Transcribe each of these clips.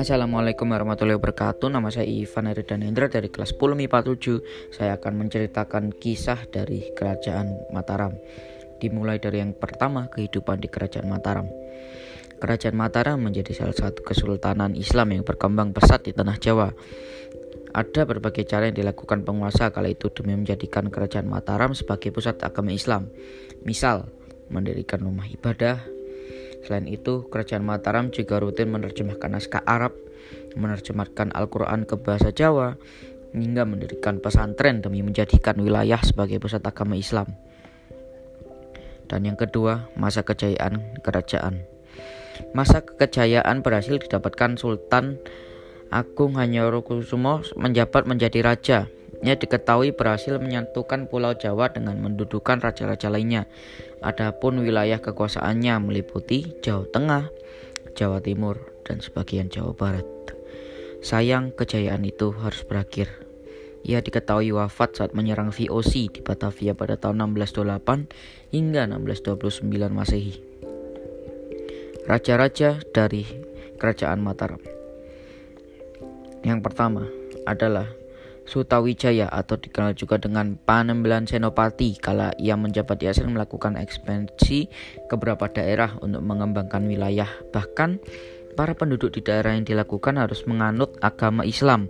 Assalamualaikum warahmatullahi wabarakatuh. Nama saya Ivan Hendra dari kelas 10 MIPA 7 Saya akan menceritakan kisah dari kerajaan Mataram. Dimulai dari yang pertama kehidupan di kerajaan Mataram. Kerajaan Mataram menjadi salah satu kesultanan Islam yang berkembang pesat di tanah Jawa. Ada berbagai cara yang dilakukan penguasa kala itu demi menjadikan kerajaan Mataram sebagai pusat agama Islam. Misal, mendirikan rumah ibadah, Selain itu, Kerajaan Mataram juga rutin menerjemahkan naskah Arab, menerjemahkan Al-Quran ke bahasa Jawa, hingga mendirikan pesantren demi menjadikan wilayah sebagai pusat agama Islam. Dan yang kedua, masa kejayaan kerajaan. Masa kejayaan berhasil didapatkan Sultan Agung Hanyorokusumo menjabat menjadi raja ia diketahui berhasil menyatukan Pulau Jawa dengan mendudukan raja-raja lainnya. Adapun wilayah kekuasaannya meliputi Jawa Tengah, Jawa Timur, dan sebagian Jawa Barat. Sayang kejayaan itu harus berakhir. Ia diketahui wafat saat menyerang VOC di Batavia pada tahun 1628 hingga 1629 Masehi. Raja-raja dari Kerajaan Mataram. Yang pertama adalah Sutawijaya atau dikenal juga dengan Panembalan Senopati kala ia menjabat di Asia melakukan ekspansi ke beberapa daerah untuk mengembangkan wilayah. Bahkan para penduduk di daerah yang dilakukan harus menganut agama Islam.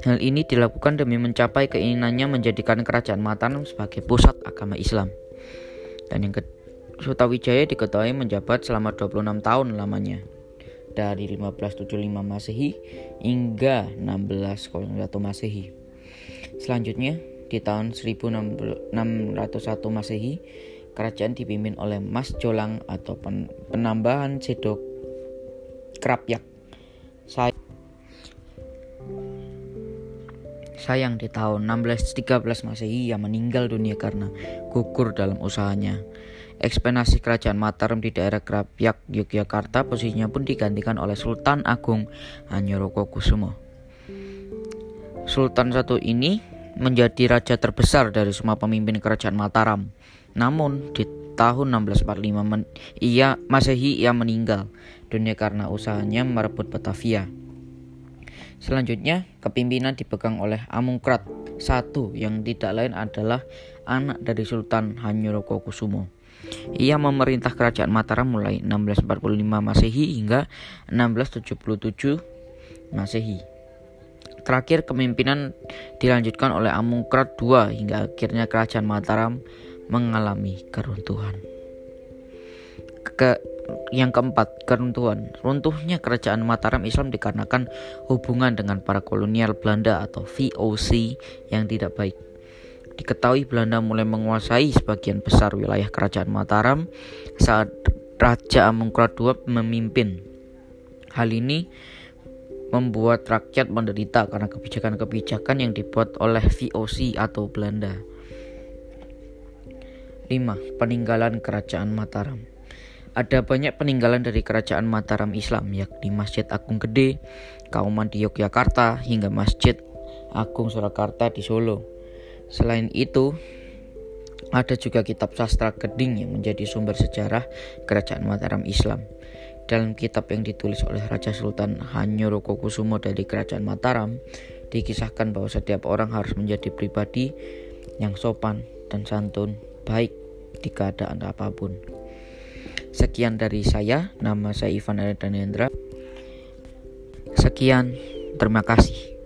Hal ini dilakukan demi mencapai keinginannya menjadikan kerajaan Mataram sebagai pusat agama Islam. Dan yang ke Sutawijaya diketahui menjabat selama 26 tahun lamanya dari 1575 Masehi hingga 1601 Masehi. Selanjutnya, di tahun 1601 Masehi, kerajaan dipimpin oleh Mas Jolang atau penambahan Sedok Krapyak. Say Sayang di tahun 1613 Masehi ia meninggal dunia karena gugur dalam usahanya. Ekspansi kerajaan Mataram di daerah Krapyak, Yogyakarta posisinya pun digantikan oleh Sultan Agung Hanyorokokusumo. Sultan satu ini menjadi raja terbesar dari semua pemimpin kerajaan Mataram. Namun di tahun 1645 men ia Masehi ia meninggal dunia karena usahanya merebut Batavia. Selanjutnya, kepimpinan dipegang oleh Amungkrat I yang tidak lain adalah anak dari Sultan Hanyorokokusumo. Ia memerintah kerajaan Mataram mulai 1645 Masehi hingga 1677 Masehi. Terakhir kepemimpinan dilanjutkan oleh Amungkrat II hingga akhirnya kerajaan Mataram mengalami keruntuhan. Ke yang keempat, keruntuhan. Runtuhnya kerajaan Mataram Islam dikarenakan hubungan dengan para kolonial Belanda atau VOC yang tidak baik. Diketahui Belanda mulai menguasai sebagian besar wilayah kerajaan Mataram saat Raja Amungkurat II memimpin. Hal ini membuat rakyat menderita karena kebijakan-kebijakan yang dibuat oleh VOC atau Belanda. 5. Peninggalan Kerajaan Mataram Ada banyak peninggalan dari Kerajaan Mataram Islam yakni Masjid Agung Gede, Kauman di Yogyakarta hingga Masjid Agung Surakarta di Solo. Selain itu, ada juga kitab sastra Keding yang menjadi sumber sejarah kerajaan Mataram Islam. Dalam kitab yang ditulis oleh Raja Sultan Hanyorokokusumo dari kerajaan Mataram, dikisahkan bahwa setiap orang harus menjadi pribadi yang sopan dan santun, baik di keadaan apa pun. Sekian dari saya, nama saya Ivan Hendra. Sekian, terima kasih.